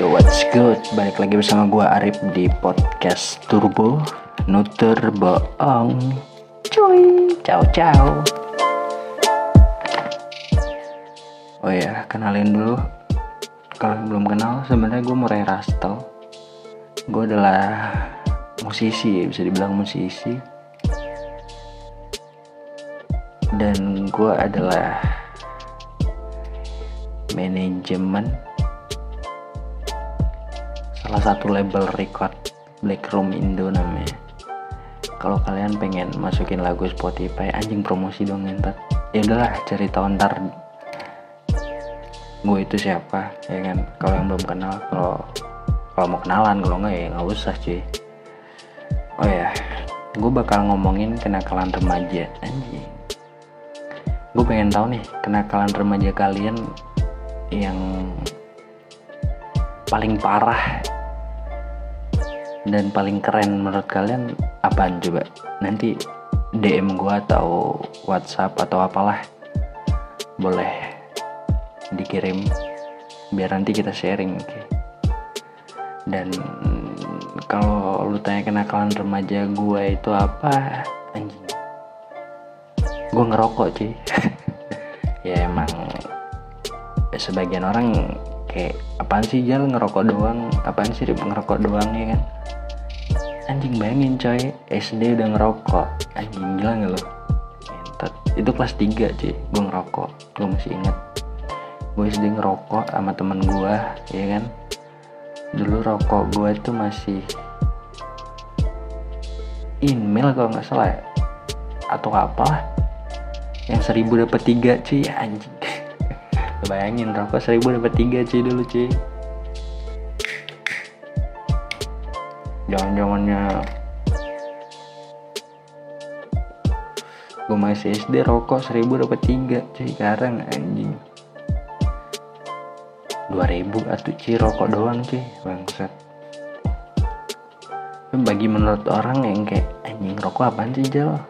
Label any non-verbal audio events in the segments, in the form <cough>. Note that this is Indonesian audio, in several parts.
Yo what's good? Balik lagi bersama gue Arif di podcast Turbo Nutur bohong Cuy Ciao ciao. Oh ya kenalin dulu. Kalau belum kenal sebenarnya gue Murai Rastel Gue adalah musisi bisa dibilang musisi. Dan gue adalah manajemen salah satu label record Black Room Indo namanya. Kalau kalian pengen masukin lagu Spotify anjing promosi dong ntar ya udahlah cari tahu ntar gue itu siapa ya kan? Kalau yang belum kenal kalau kalau mau kenalan kalau nggak ya nggak usah cuy. Oh ya gue bakal ngomongin kenakalan remaja anjing. Gue pengen tahu nih kenakalan remaja kalian yang paling parah dan paling keren menurut kalian apaan coba? Nanti DM gua atau WhatsApp atau apalah. Boleh dikirim biar nanti kita sharing okay? dan kalau lu tanya kenakalan remaja gua itu apa? Anjing. Gua ngerokok cuy. <laughs> Ya emang sebagian orang kayak apaan sih jal? Ngerokok doang. Apaan sih ngerokok doang ya kan. Anjing bayangin coy. SD udah ngerokok. Anjing gila gak lo itu kelas 3 cuy. Gue ngerokok. Gue masih inget gue SD ngerokok sama temen gue ya kan. Dulu rokok gue itu masih email kalau nggak salah ya. atau apa yang seribu dapat tiga cuy. Anjing bayangin rokok seribu dapat tiga cuy dulu cuy. Jangan zamannya gue masih SD rokok seribu dapat tiga cuy sekarang anjing. Dua ribu atau cuy rokok doang cuy bangsat. Bagi menurut orang yang kayak anjing rokok apaan sih jal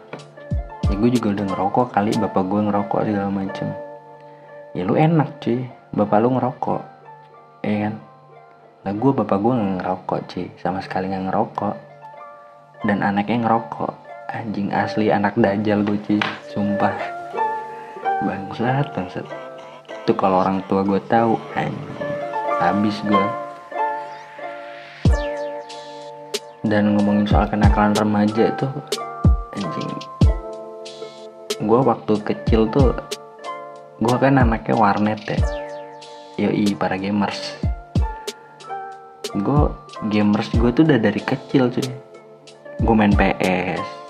ya gue juga udah ngerokok kali bapak gue ngerokok segala macem ya lu enak cuy. Bapak lu ngerokok. Ya kan? Lah gue bapak gue nggak ngerokok cuy. Sama sekali nggak ngerokok. Dan anaknya ngerokok. Anjing asli anak dajal gue cuy. Sumpah. Bangsat bangsat. Itu kalau orang tua gue tahu anjing. Habis gue dan ngomongin soal kenakalan remaja itu anjing. Gue waktu kecil tuh gue kan anaknya warnet ya. Yoi para gamers. Gue gamers gue tuh udah dari kecil cuy. Gue main PS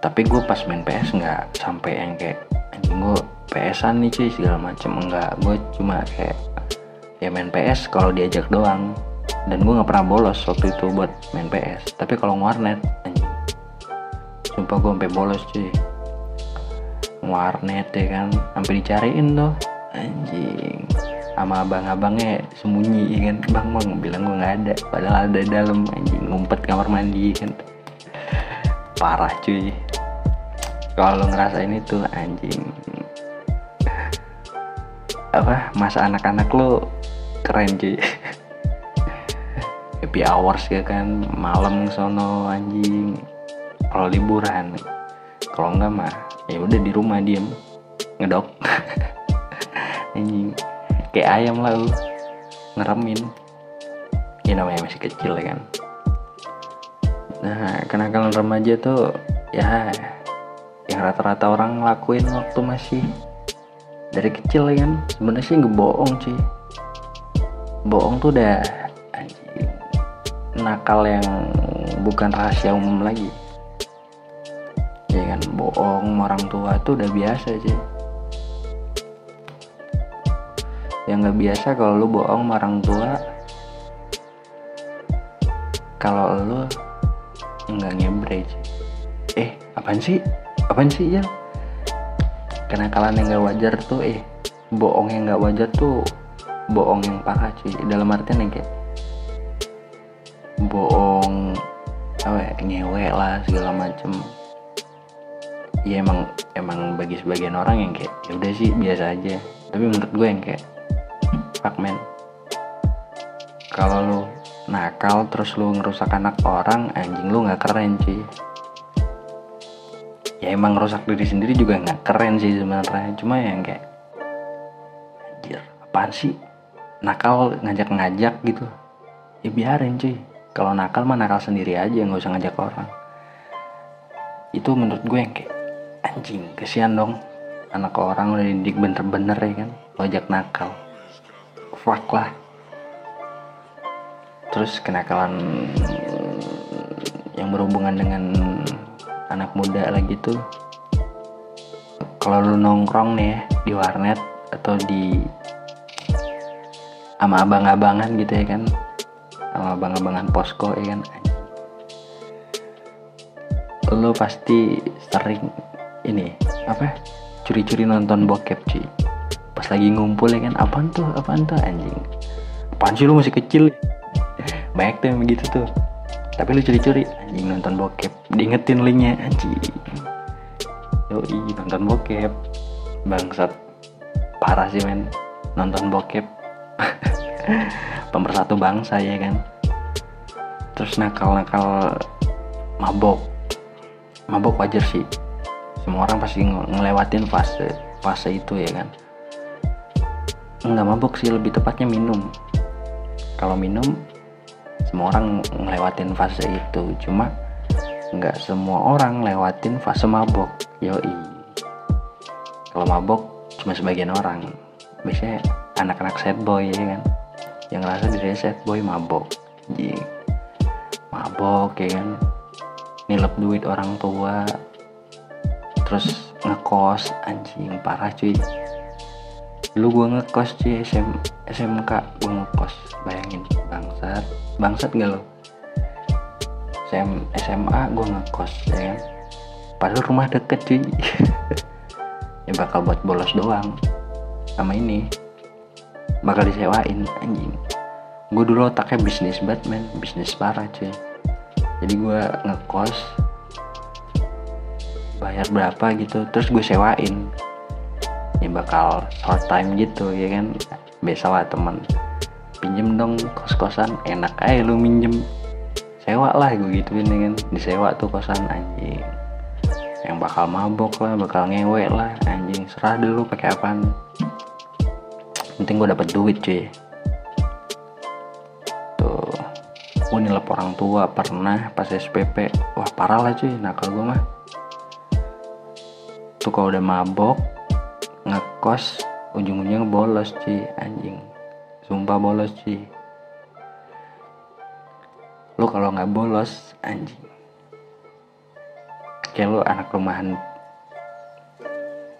tapi gue pas main PS nggak sampai yang kayak anjing gue PSan nih cuy segala macem. Enggak gue cuma kayak ya main PS kalau diajak doang. Dan gue nggak pernah bolos waktu itu buat main PS tapi kalau warnet anjing. Sumpah gue sampai bolos cuy warnet ya kan. Sampai dicariin tuh. Anjing. Sama abang-abangnya sembunyi ya kan. Bang bang bilang gue nggak ada. Padahal ada dalam. Anjing ngumpet kamar mandi kan. Parah cuy. Kalau ngerasain itu anjing. Apa? Masa anak-anak lo keren cuy. <laughs> Happy hours ya kan. Malam sono anjing. Kalau liburan kalau enggak mah ya udah di rumah diem. Ngedok. <laughs> Kayak ayam lah lu ngeremin. Ya namanya masih kecil ya kan. Nah kenakalan remaja tuh ya yang rata-rata orang ngelakuin waktu masih dari kecil ya kan. Sebenarnya sih nggak bohong sih bohong tuh udah nakal yang bukan rahasia umum lagi bohong orang tua tuh udah biasa sih yang nggak biasa kalau lu bohong orang tua. Kalau lu nggak ngebre eh apaan sih? Apaan sih ya? Kenakalan yang nggak wajar tuh eh bohong yang nggak wajar tuh bohong yang parah cuy dalam artian yang kayak bohong apa ya, ngewe lah segala macem ya emang emang bagi sebagian orang yang kayak ya udah sih biasa aja. Tapi menurut gue yang kayak fuck man. Kalau lu nakal terus lu ngerusak anak orang anjing lu nggak keren cuy. Ya emang ngerusak diri sendiri juga nggak keren sih sebenarnya. Cuma yang kayak anjir apaan sih? Nakal ngajak-ngajak gitu. Ya biarin cuy. Kalau nakal mah nakal sendiri aja nggak usah ngajak orang. Itu menurut gue yang kayak anjing kesian dong. Anak orang udah didik bener-bener ya kan. Lo ajak nakal. Fuck lah. Terus kenakalan yang berhubungan dengan anak muda lagi tuh. Kalau lu nongkrong nih ya di warnet atau di sama abang-abangan gitu ya kan. Sama abang-abangan posko ya kan. Lu pasti sering ini apa curi-curi nonton bokep cuy pas lagi ngumpul ya kan apaan tuh apaan tuh anjing? Apaan sih lu masih kecil? <laughs> Banyak tuh yang begitu tuh. Tapi lu curi-curi anjing nonton bokep. Diingetin linknya anjing. Yoi nonton bokep. Bangsat. Parah sih men. Nonton bokep. <laughs> Pemersatu bangsa ya kan? Terus nakal-nakal mabok. Mabok wajar sih semua orang pasti ngelewatin fase fase itu ya kan? Nggak mabok sih lebih tepatnya minum. Kalau minum semua orang ngelewatin fase itu. Cuma nggak semua orang lewatin fase mabok. Yoi. Kalau mabok cuma sebagian orang. Biasanya anak-anak sad boy ya kan? Yang ngerasa diri sad boy mabok. Jadi, mabok ya kan? Nilep duit orang tua terus ngekos anjing parah cuy. Lu gue ngekos cuy SM, SMK gue ngekos. Bayangin bangsat. Bangsat gak lo SM, SMA gue ngekos ya kan? Padahal rumah deket cuy. <laughs> Ya bakal buat bolos doang. Sama ini. Bakal disewain anjing. Gue dulu otaknya bisnis Batman bisnis parah cuy. Jadi gue ngekos bayar berapa gitu terus gue sewain. Ya bakal short time gitu ya kan? Biasa lah temen pinjem dong kos-kosan enak aja lu minjem. Sewa lah gue gituin ya kan? Disewa tuh kosan anjing. Yang bakal mabok lah bakal ngewe lah anjing. Serah dulu pakai apaan. Penting gue dapet duit cuy. Tuh. Gue nilep orang tua pernah pas SPP wah parah lah cuy nakal gue mah tuh kalau udah mabok ngekos ujung-ujungnya bolos cuy anjing. Sumpah bolos cuy lu kalau nggak bolos anjing. Kayak lu anak rumahan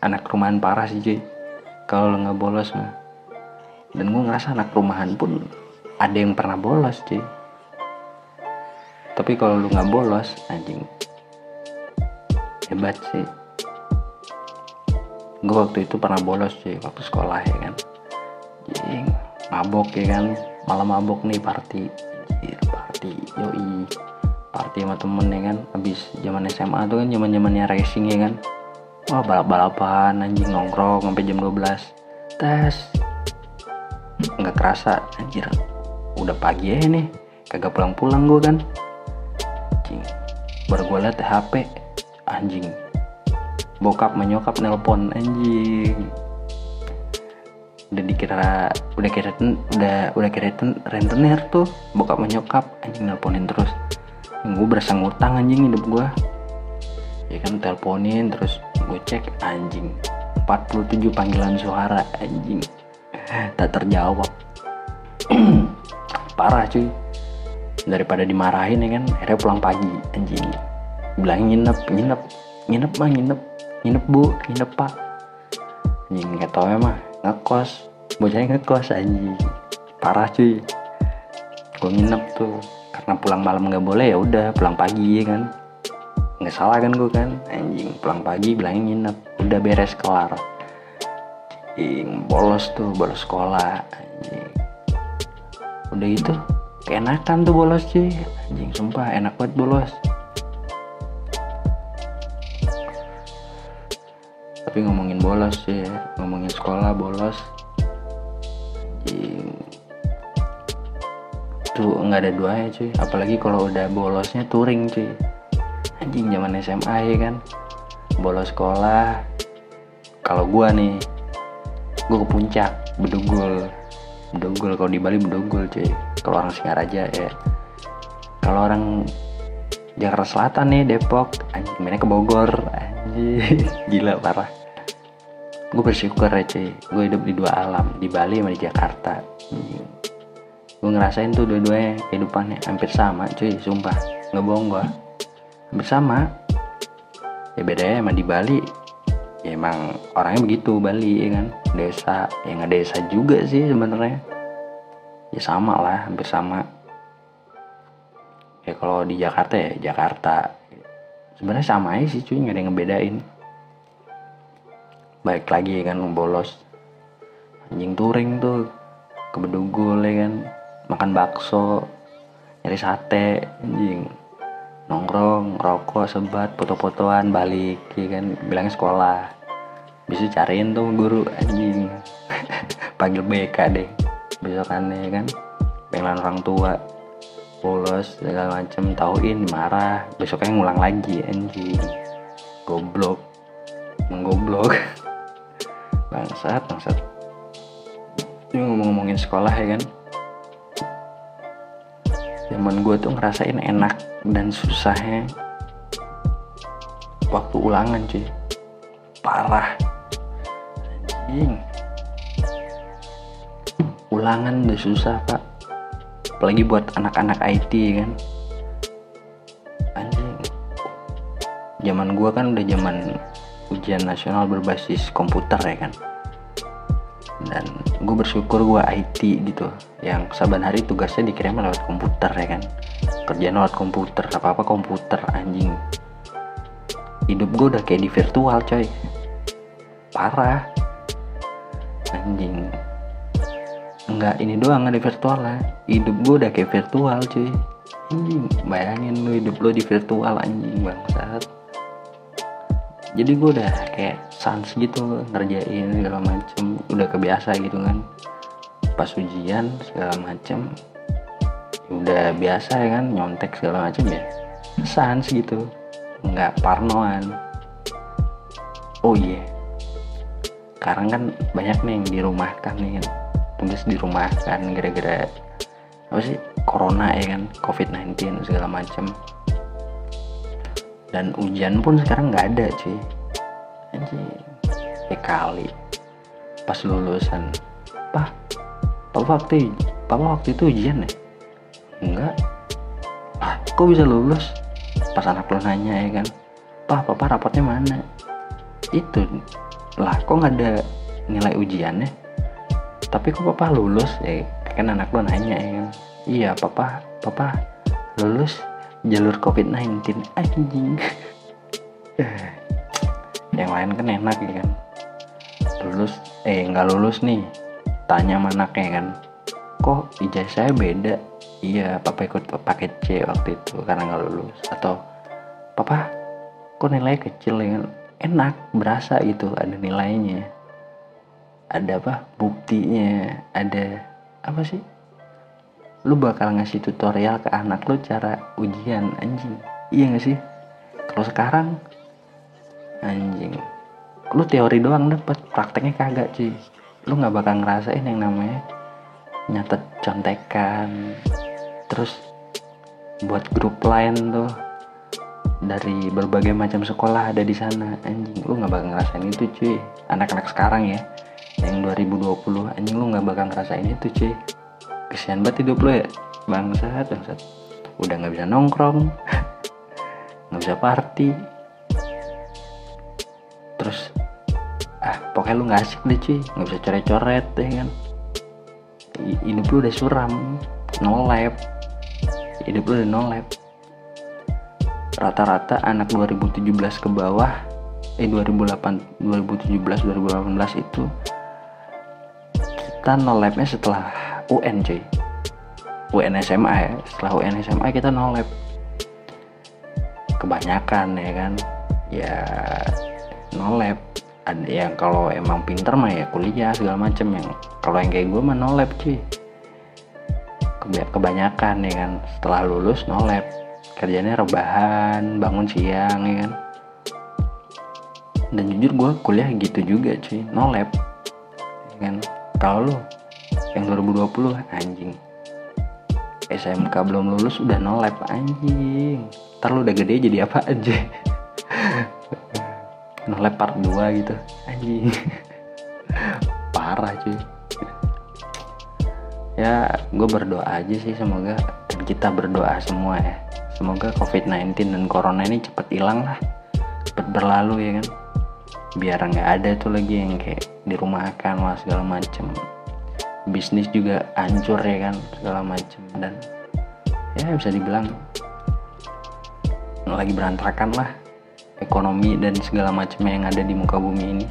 anak rumahan parah sih cuy kalau lu nggak bolos mah. Dan gue ngerasa anak rumahan pun ada yang pernah bolos cuy tapi kalau lu nggak bolos anjing. Hebat sih gue waktu itu pernah bolos sih waktu sekolah ya kan. Jing mabok ya kan. Malam mabok nih party. Jir, party yoi. Party sama temen ya kan. Habis zaman SMA tuh kan zaman zamannya racing ya kan. Wah balap balapan anjing nongkrong sampai jam 12 tes. Nggak kerasa anjir. Udah pagi ya nih. Kagak pulang pulang gue kan. Anjing baru gue liat HP anjing bokap menyokap nelpon anjing. Udah dikira udah kira udah udah kira rentenir tuh. Bokap menyokap anjing nelponin terus. Gue berasa ngutang anjing hidup gue ya kan teleponin terus gue cek anjing. 47 panggilan suara anjing. Tak terjawab. <clears throat> Parah cuy. Daripada dimarahin ya kan akhirnya pulang pagi anjing. Bilang nginep nginep. Nginep mah nginep nginep bu. Nginep pak. Anjing nggak tau ya mah. Ngekos. Bocahnya ngekos anjing. Parah cuy. Gue nginep tuh. Karena pulang malam nggak boleh ya udah pulang pagi ya kan. Nggak salah kan gue kan? Anjing pulang pagi bilangin nginep. Udah beres kelar. Anjing bolos tuh bolos sekolah anjing. Udah gitu keenakan tuh bolos cuy. Anjing sumpah enak banget bolos tapi ngomongin bolos sih ya. Ngomongin sekolah bolos. Itu nggak ada duanya cuy. Apalagi kalau udah bolosnya touring cuy. Anjing zaman SMA ya kan? Bolos sekolah. Kalau gua nih gua ke puncak bedugul. Bedugul kalau di Bali bedugul cuy. Kalau orang Singaraja ya. Kalau orang Jakarta Selatan nih Depok anjing mainnya ke Bogor. Anjing <laughs> gila parah gue bersyukur ya cuy. Gue hidup di dua alam di Bali sama di Jakarta. Gue ngerasain tuh dua-duanya kehidupannya hampir sama cuy sumpah. Nggak bohong gue hampir sama. Ya bedanya emang di Bali ya emang orangnya begitu Bali ya kan? Desa ya nggak desa juga sih sebenarnya. Ya sama lah hampir sama. Ya kalau di Jakarta ya Jakarta. Sebenarnya sama aja sih cuy nggak ada yang ngebedain baik lagi ya kan bolos. Anjing touring tuh ke bedugul ya kan. Makan bakso nyari sate anjing. Nongkrong rokok sebat foto-fotoan balik ya kan. Bilangnya sekolah. Bisa cariin tuh guru anjing. <laughs> Panggil BK deh besokannya ya kan. Pengen orang tua. Bolos segala macem tauin marah. Besoknya ngulang lagi anjing. Goblok. Menggoblok <laughs> bangsat bangsat. Ini ngomong-ngomongin sekolah ya kan? Zaman gue tuh ngerasain enak dan susahnya waktu ulangan cuy. Parah. Anjing. Ulangan udah susah pak. Apalagi buat anak-anak IT kan? Anjing. Zaman gue kan udah zaman ujian nasional berbasis komputer ya kan? Dan gue bersyukur gue IT gitu. Yang saban hari tugasnya dikirim lewat komputer ya kan? Kerjaan lewat komputer apa apa komputer anjing. Hidup gue udah kayak di virtual coy. Parah. Anjing. Enggak ini doang nggak di virtual lah. Hidup gue udah kayak virtual cuy. Anjing bayangin lu hidup lo di virtual anjing bangsat jadi gue udah kayak sans gitu ngerjain segala macem. Udah kebiasa gitu kan. Pas ujian segala macem. Udah biasa ya kan nyontek segala macem ya. Sans gitu. Nggak parnoan. Oh iya. Yeah. sekarang kan banyak nih yang dirumahkan nih kan. Tugas dirumahkan gara-gara apa sih? Corona ya kan covid 19 segala macem dan hujan pun sekarang nggak ada cuy. Anjing. Kali. Pas lulusan. Pak papa waktu papa waktu itu ujian ya? Enggak. Ah kok bisa lulus? Pas anak lo nanya ya kan? Pak papa rapotnya mana? Itu. Lah kok nggak ada nilai ujiannya tapi kok papa lulus? Ya kan anak lo nanya ya kan? Iya papa. Papa lulus jalur covid-19 anjing. Yang lain kan enak ya kan. Lulus eh nggak lulus nih. Tanya mana kayak kan kok ijazah saya beda? Iya papa ikut paket C waktu itu karena nggak lulus. Atau papa kok nilai kecil ya? Kan enak berasa gitu ada nilainya. Ada apa? Buktinya ada apa sih lu bakal ngasih tutorial ke anak lu cara ujian anjing. Iya gak sih? Kalau sekarang anjing. Lu teori doang dapet prakteknya kagak cuy. Lu nggak bakal ngerasain yang namanya nyatet contekan. Terus buat grup lain tuh dari berbagai macam sekolah ada di sana anjing. Lu nggak bakal ngerasain itu cuy. Anak-anak sekarang ya yang 2020 anjing lu nggak bakal ngerasain itu cuy kesian banget hidup lu ya. Bangsat bangsat. Udah nggak bisa nongkrong. <laughs> Nggak bisa party. Terus ah pokoknya lu nggak asik deh cuy. Nggak bisa coret-coret ya kan? Hidup lu udah suram. No lab hidup lu udah no lab rata-rata anak 2017 ke bawah eh 2008 2017 2018 itu kita no labnya setelah UN cuy UN SMA ya. Setelah UN SMA kita no lab. Kebanyakan ya kan. Ya no lab. Ada yang kalau emang pinter mah ya kuliah segala macem yang kalau yang kayak gue mah no lab cuy. Kebanyakan ya kan. Setelah lulus no lab. Kerjanya rebahan bangun siang ya kan. Dan jujur gue kuliah gitu juga cuy. No lab. Ya kan. Kalau yang 2020 anjing. SMK belum lulus udah no lab anjing. Ntar lu udah gede jadi apa aja? <laughs> No lab part 2 gitu anjing. <laughs> Parah cuy. Ya gue berdoa aja sih semoga dan kita berdoa semua ya. Semoga covid-19 dan corona ini cepet hilang lah. Cepet berlalu ya kan? Biar nggak ada tuh lagi yang kayak di rumah akan lah segala macem bisnis juga hancur ya kan segala macem. Dan ya bisa dibilang lagi berantakan lah ekonomi dan segala macam yang ada di muka bumi ini.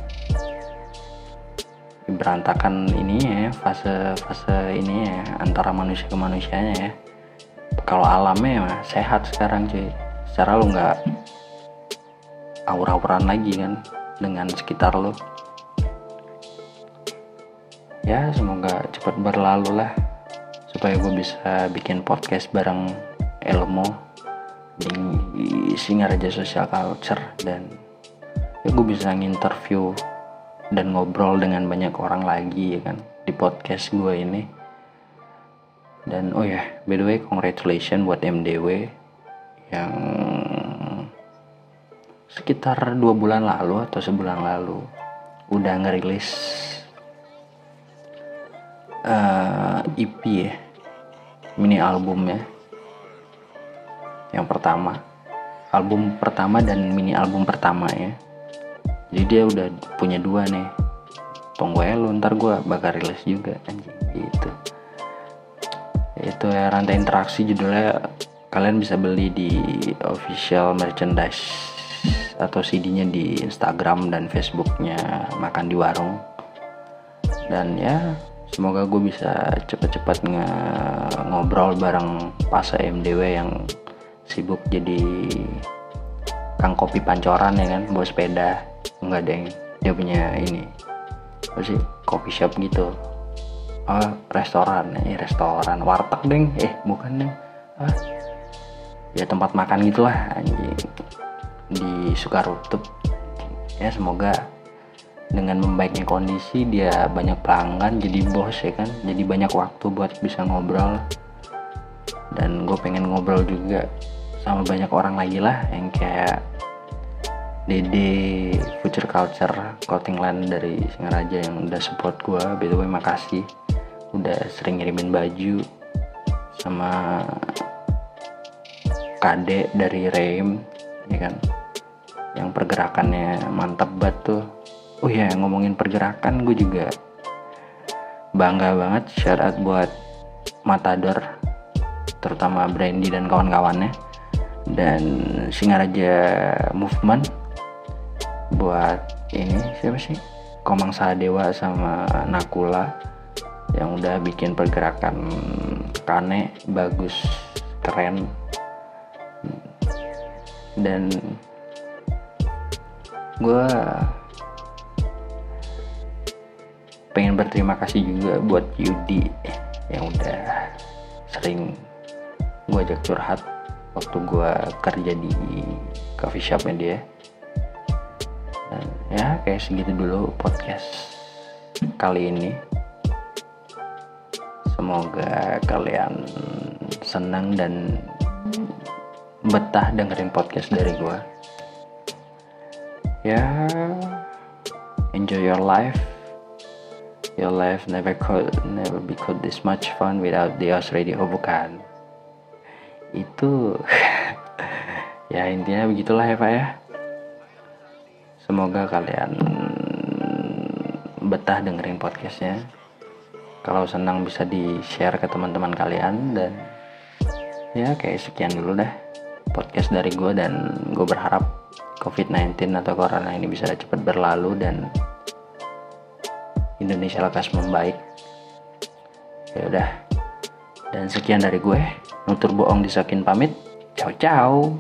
Berantakan ini ya fase fase ini ya antara manusia ke manusianya ya. Kalau alamnya ya sehat sekarang cuy. Secara lu nggak aur-auran lagi kan dengan sekitar lo ya semoga cepat berlalu lah supaya gue bisa bikin podcast bareng Elmo di Singaraja Social Culture. Dan ya gue bisa nginterview dan ngobrol dengan banyak orang lagi ya kan di podcast gue ini. Dan oh ya yeah, by the way congratulations buat MDW yang sekitar dua bulan lalu atau sebulan lalu udah ngerilis uh, eh, EP ya. Mini album ya. Yang pertama. Album pertama dan mini album pertama ya. Jadi dia udah punya dua nih. Tunggu ya lu ntar gue bakal rilis juga anjing. Gitu. Itu ya rantai interaksi judulnya kalian bisa beli di official merchandise atau CD-nya di Instagram dan Facebooknya makan di warung. Dan ya semoga gue bisa cepet-cepet ngobrol bareng pas MDW yang sibuk jadi kang kopi pancoran ya kan? Bawa sepeda. Enggak deng. Dia punya ini apa sih coffee shop gitu. Oh restoran. Eh restoran. Warteg deng. Eh bukan deng. Ah, ya tempat makan gitulah anjing. Di Sukarutup ya semoga dengan membaiknya kondisi dia banyak pelanggan jadi bos ya kan? Jadi banyak waktu buat bisa ngobrol. Dan gue pengen ngobrol juga sama banyak orang lagi lah yang kayak Dede Future Culture Clothing Line dari Singaraja yang udah support gue by the way makasih. Udah sering ngirimin baju sama Kade dari Rem ya kan? Yang pergerakannya mantap banget tuh oh ya ngomongin pergerakan gue juga bangga banget shout buat Matador terutama Brandy dan kawan-kawannya dan Singaraja Movement buat ini siapa sih? Komang Sadewa sama Nakula yang udah bikin pergerakan Kane bagus keren. Dan gue pengen berterima kasih juga buat Yudi. Yang udah sering gue ajak curhat waktu gue kerja di coffee shopnya dia. Dan ya kayak segitu dulu podcast kali ini. Semoga kalian senang dan betah dengerin podcast dari gue ya enjoy your life your life never could never be could this much fun without the Os Radio oh, bukan itu <laughs> ya intinya begitulah ya pak ya Semoga kalian betah dengerin podcastnya. Kalau senang bisa di-share ke teman-teman kalian dan ya kayak sekian dulu dah podcast dari gue dan gue berharap COVID-19 atau Corona ini bisa cepat berlalu dan Indonesia lekas membaik. Ya udah. Dan sekian dari gue. Nutur bohong disakin pamit. Ciao ciao.